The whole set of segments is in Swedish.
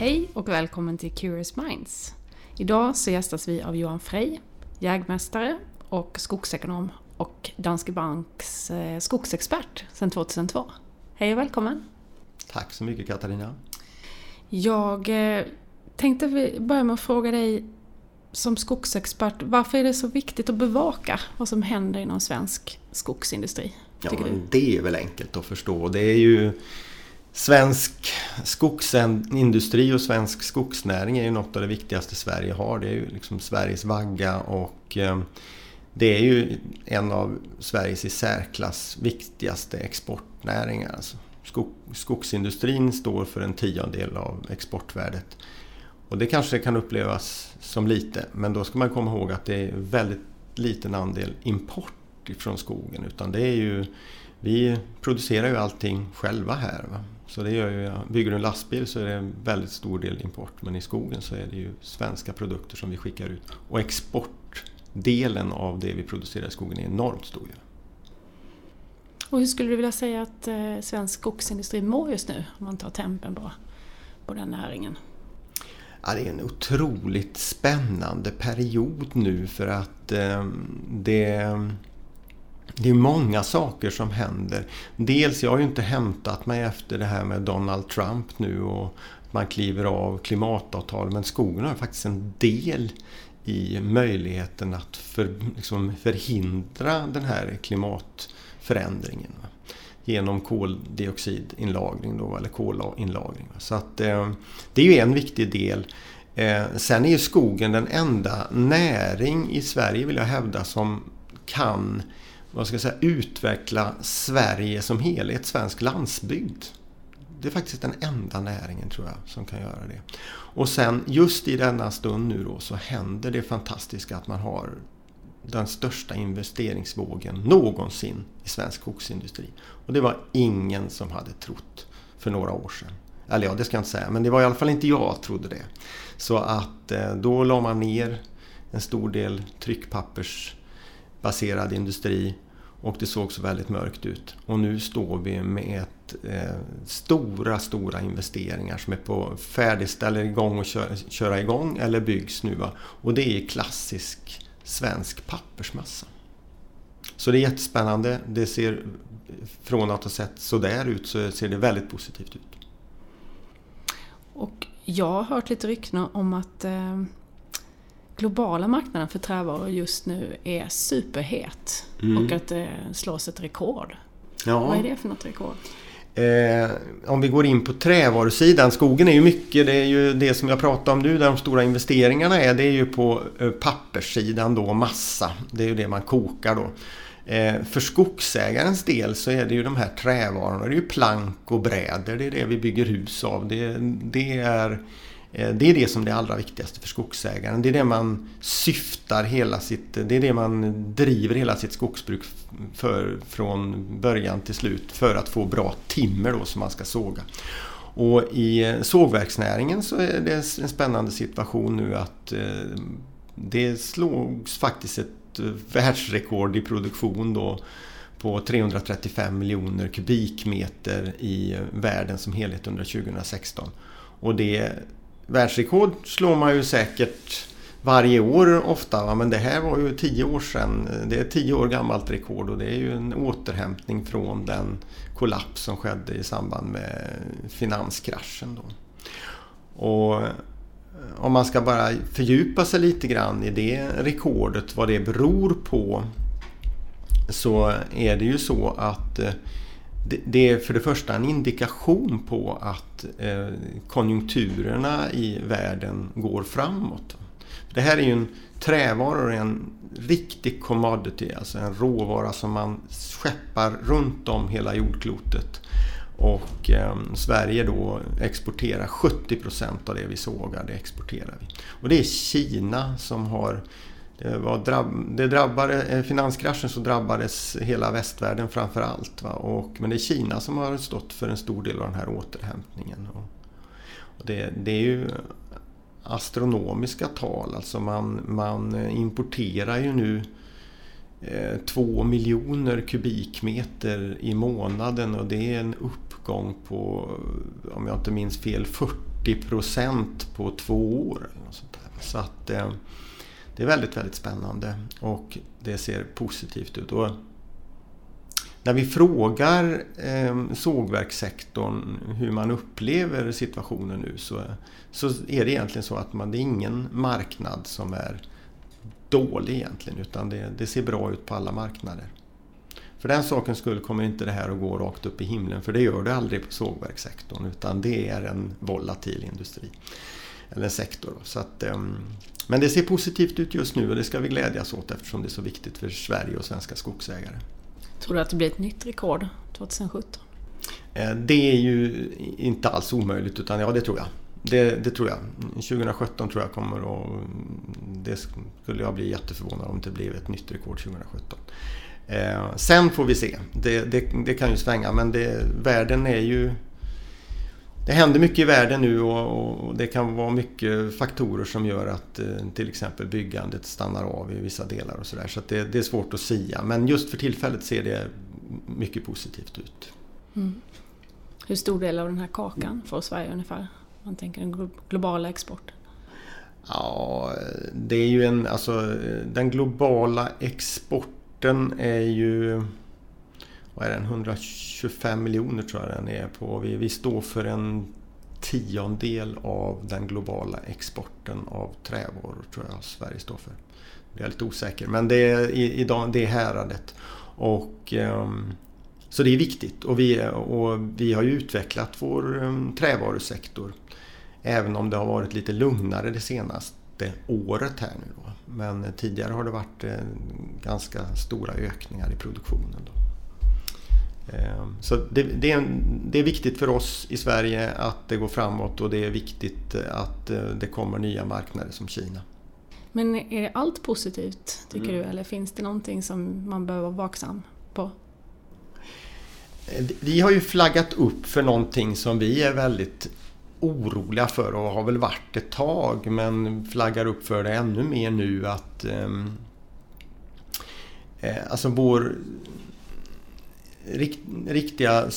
Hej och välkommen till Curious Minds. Idag så gästas vi av Johan Frey, jägmästare och skogsekonom och Danske Banks eh, skogsexpert sedan 2002. Hej och välkommen! Tack så mycket Katarina! Jag eh, tänkte börja med att fråga dig som skogsexpert, varför är det så viktigt att bevaka vad som händer inom svensk skogsindustri? Ja, det är väl enkelt att förstå. Det är ju Svensk skogsindustri och svensk skogsnäring är ju något av det viktigaste Sverige har. Det är ju liksom Sveriges vagga och eh, det är ju en av Sveriges i särklass viktigaste exportnäringar. Alltså skogsindustrin står för en tiondel av exportvärdet. Och det kanske kan upplevas som lite, men då ska man komma ihåg att det är väldigt liten andel import ifrån skogen. Utan det är ju, vi producerar ju allting själva här. Va? Så det gör ju, bygger du en lastbil så är det en väldigt stor del import. Men i skogen så är det ju svenska produkter som vi skickar ut. Och exportdelen av det vi producerar i skogen är enormt stor. Och hur skulle du vilja säga att eh, svensk skogsindustri mår just nu? Om man tar tempen på, på den näringen. Ja, det är en otroligt spännande period nu för att eh, det det är många saker som händer. Dels, jag har ju inte hämtat mig efter det här med Donald Trump nu och man kliver av klimatavtal. Men skogen har faktiskt en del i möjligheten att för, liksom förhindra den här klimatförändringen. Va? Genom koldioxidinlagring då, eller kolinlagring. Så att, eh, det är ju en viktig del. Eh, sen är ju skogen den enda näring i Sverige vill jag hävda som kan vad ska jag säga, utveckla Sverige som helhet, svensk landsbygd. Det är faktiskt den enda näringen tror jag som kan göra det. Och sen just i denna stund nu då så händer det fantastiska att man har den största investeringsvågen någonsin i svensk skogsindustri. Och det var ingen som hade trott för några år sedan. Eller ja, det ska jag inte säga, men det var i alla fall inte jag trodde det. Så att eh, då la man ner en stor del tryckpappers baserad industri och det såg så väldigt mörkt ut. Och nu står vi med ett, eh, stora, stora investeringar som är på färdigställer igång och kör, köra igång eller byggs nu. Va? Och det är klassisk svensk pappersmassa. Så det är jättespännande. Det ser från att ha sett sådär ut så ser det väldigt positivt ut. Och jag har hört lite rykten om att eh, globala marknaden för trävaror just nu är superhet. Mm. Och att det slås ett rekord. Ja. Vad är det för något rekord? Eh, om vi går in på trävarusidan. Skogen är ju mycket, det är ju det som jag pratar om nu där de stora investeringarna är. Det är ju på eh, papperssidan då, massa. Det är ju det man kokar då. Eh, för skogsägarens del så är det ju de här trävarorna. Det är ju plank och brädor. Det är det vi bygger hus av. Det, det är Eh, Eh, det är det som är det allra viktigaste för skogsägaren. Det är det man syftar hela sitt, det är det man driver hela sitt skogsbruk för från början till slut för att få bra timmer då som man ska såga. Och i eh, sågverksnäringen så är det en spännande situation nu att eh, det slogs faktiskt ett världsrekord i produktion då på 335 miljoner kubikmeter i världen som helhet under 2016. Och det världsrekord slår man ju säkert varje år ofta. Va? Men det här var ju tio år sedan. Det är ett tio år gammalt rekord och det är ju en återhämtning från den kollaps som skedde i samband med finanskraschen. Då. Och eh, om man ska bara fördjupa sig lite grann i det rekordet, vad det beror på, så är det ju så att eh, det är för det första en indikation på att eh, konjunkturerna i världen går framåt. Det här är ju en trävaror, en riktig commodity, alltså en råvara som man skeppar runt om hela jordklotet. Och eh, Sverige då exporterar 70 procent av det vi sågar, det exporterar vi. Och det är Kina som har Eh, det, var drabb, det drabbade, eh, finanskraschen så drabbades hela västvärlden framför allt. Va? Och, men det är Kina som har stått för en stor del av den här återhämtningen. Och, och det, det, är ju astronomiska tal. Alltså man, man importerar ju nu eh, två miljoner kubikmeter i månaden och det är en uppgång på, om jag inte minns fel, 40 procent på två år. Eller sånt där. Så att eh, det är väldigt, väldigt spännande och det ser positivt ut. Och när vi frågar eh, sågverkssektorn hur man upplever situationen nu så, så är det egentligen så att man, det är ingen marknad som är dålig egentligen utan det, det ser bra ut på alla marknader. För den sakens skull kommer inte det här att gå rakt upp i himlen för det gör det aldrig på sågverkssektorn utan det är en volatil industri. Eller sektor. Så att, ehm, men det ser positivt ut just nu och det ska vi glädjas åt eftersom det är så viktigt för Sverige och svenska skogsägare. Tror du att det blir ett nytt rekord 2017? Eh, det är ju inte alls omöjligt utan ja det tror jag. Det, det, tror jag. 2017 tror jag kommer och det skulle jag bli jätteförvånad om det blev ett nytt rekord 2017. Eh, sen får vi se. Det, det, det kan ju svänga men världen är ju... Det händer mycket i världen nu och, och, det kan vara mycket faktorer som gör att eh, till exempel byggandet stannar av i vissa delar och sådär. Så, så det, det, är svårt att sia. Men just för tillfället ser det mycket positivt ut. Mm. Hur stor del av den här kakan får Sverige ungefär? Man tänker den globala exporten. Ja, det är ju en, alltså den globala exporten exporten är ju vad är den, 125 miljoner tror jag den är på. Vi, vi står för en tiondel av den globala exporten av trävaror tror jag Sverige står för. Jag är lite osäker men det är, i det är häradet. Och, um, så det är viktigt och vi, och vi har ju utvecklat vår um, trävarusektor. Även om det har varit lite lugnare det senaste året här nu. Då. Men tidigare har det varit eh, ganska stora ökningar i produktionen. Då. Eh, så det, det, är, det, är, viktigt för oss i Sverige att det går framåt och det är viktigt att eh, det kommer nya marknader som Kina. Men är det allt positivt tycker mm. du eller finns det någonting som man behöver vara vaksam på? Vi har ju flaggat upp för någonting som vi är väldigt oroliga för och har väl varit ett tag men flaggar upp för det ännu mer nu att ehm, eh, alltså vår riktiga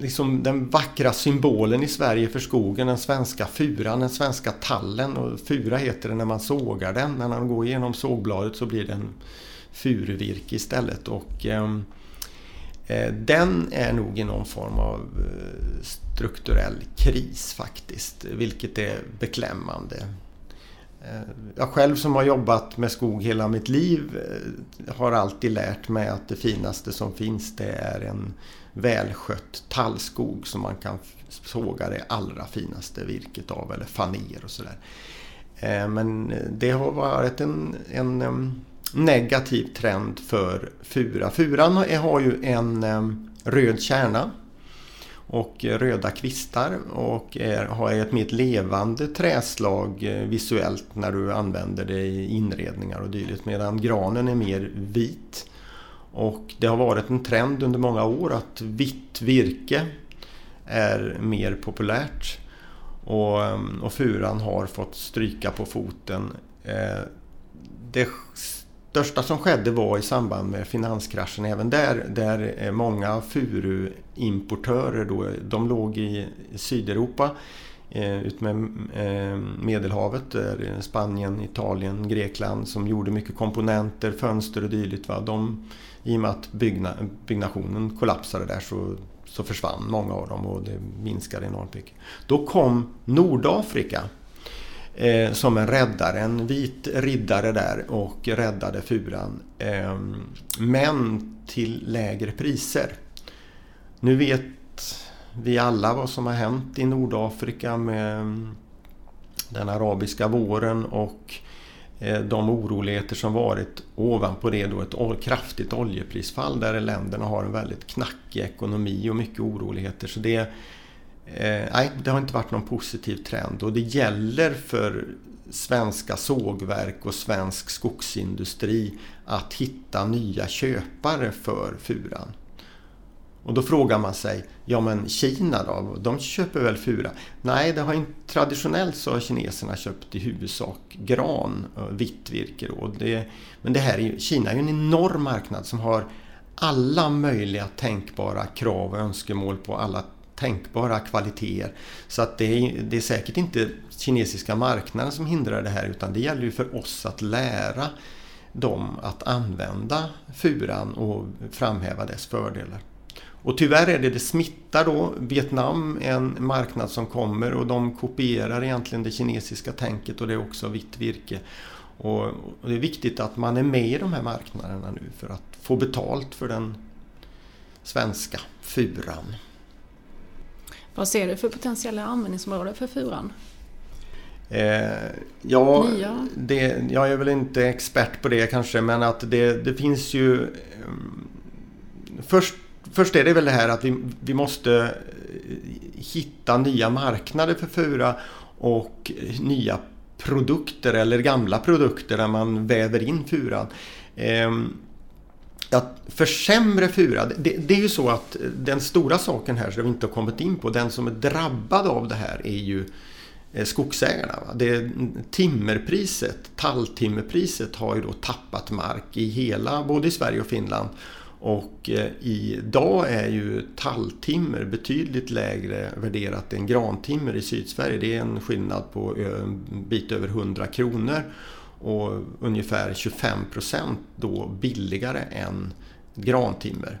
liksom den vackra symbolen i Sverige för skogen, den svenska furan, den svenska tallen och fura heter det när man sågar den. När man går igenom sågbladet så blir det en furuvirke istället och ehm, eh, den är nog i någon form av eh, strukturell kris faktiskt, vilket är beklämmande. Eh, jag själv som har jobbat med skog hela mitt liv eh, har alltid lärt mig att det finaste som finns det är en välskött tallskog som man kan såga det allra finaste virket av eller faner och sådär. Eh, men det har varit en, en negativ trend för fura. Furan har ju en röd kärna och röda kvistar och är, har ett mer levande träslag eh, visuellt när du använder det i inredningar och dylikt medan granen är mer vit. Och det har varit en trend under många år att vitt virke är mer populärt och, eh, och furan har fått stryka på foten. Eh, det största som skedde var i samband med finanskraschen. Även där, där eh, många furuimportörer då, de låg i Sydeuropa eh, utmed eh, Medelhavet, där eh, Spanien, Italien, Grekland som gjorde mycket komponenter, fönster och dylikt. Va? De, I och med att byggna, byggnationen kollapsade där så, så försvann många av dem och det minskade enormt mycket. Då kom Nordafrika eh, som en räddare, en vit riddare där och räddade furan. Eh, men till lägre priser. Nu vet vi alla vad som har hänt i Nordafrika med mm, den arabiska våren och eh, de oroligheter som varit. Ovanpå det då ett kraftigt oljeprisfall där länderna har en väldigt knackig ekonomi och mycket oroligheter. Så det Eh, nej, det har inte varit någon positiv trend och det gäller för svenska sågverk och svensk skogsindustri att hitta nya köpare för furan. Och då frågar man sig, ja men Kina då, de köper väl fura? Nej, det har inte, traditionellt så har kineserna köpt i huvudsak gran, vitt virke. Då. Det, men det här är, Kina är ju en enorm marknad som har alla möjliga tänkbara krav och önskemål på alla tänkbara kvaliteter. Så att det är, det är säkert inte kinesiska marknaden som hindrar det här utan det gäller ju för oss att lära dem att använda furan och framhäva dess fördelar. Och tyvärr är det, det smittar då. Vietnam är en marknad som kommer och de kopierar egentligen det kinesiska tänket och det är också vitt virke. Och, det är viktigt att man är med i de här marknaderna nu för att få betalt för den svenska furan. Vad ser du för potentiella användningsområden för furan? Eh, ja, det, jag är väl inte expert på det kanske men att det, det finns ju... Eh, först, först är det väl det här att vi, vi måste eh, hitta nya marknader för Fura och nya produkter eller gamla produkter där man väver in furan. Eh, att försämra fura, det, det, är ju så att den stora saken här som vi inte har kommit in på, den som är drabbad av det här är ju eh, skogsägarna. skogsägarna. Det timmerpriset, talltimmerpriset har ju då tappat mark i hela, både i Sverige och Finland. Och eh, idag är ju talltimmer betydligt lägre värderat än grantimmer i Sydsverige. Det är en skillnad på en bit över 100 kronor och ungefär 25 procent då billigare än grantimmer.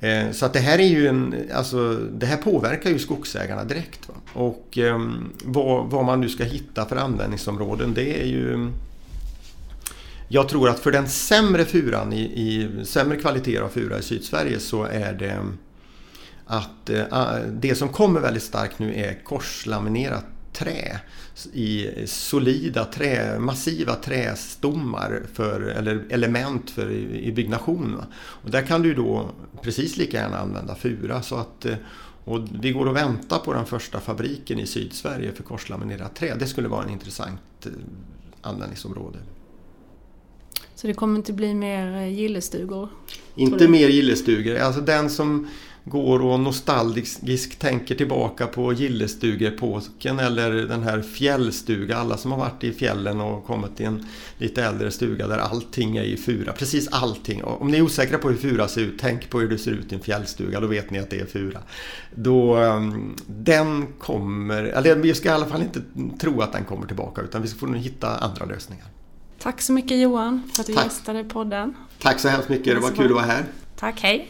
Eh, så att det här är ju en, alltså det här påverkar ju skogsägarna direkt. Va? Och eh, vad, vad, man nu ska hitta för användningsområden det är ju Jag tror att för den sämre furan i, i sämre kvalitet av fura i Sydsverige så är det att eh, det som kommer väldigt starkt nu är korslaminerat trä i solida trä, massiva trästommar för, eller element för i, byggnation. Och där kan du då precis lika gärna använda fura. Så att, eh, och vi går och väntar på den första fabriken i Sydsverige för korslaminerat trä. Det skulle vara en intressant eh, användningsområde. Så det kommer inte bli mer eh, gillestugor? Inte mer gillestugor. Alltså den som går och nostalgiskt tänker tillbaka på gillestugepåken eller den här fjällstuga. Alla som har varit i fjällen och kommit till en lite äldre stuga där allting är i fura. Precis allting. Om ni är osäkra på hur fura ser ut, tänk på hur det ser ut i en fjällstuga. Då vet ni att det är fura. Då, ehm, den kommer, eller vi ska i alla fall inte tro att den kommer tillbaka utan vi ska få hitta andra lösningar. Tack så mycket Johan för att du Tack. gästade podden. Tack så hemskt mycket, det var kul att vara här. Tack, hej.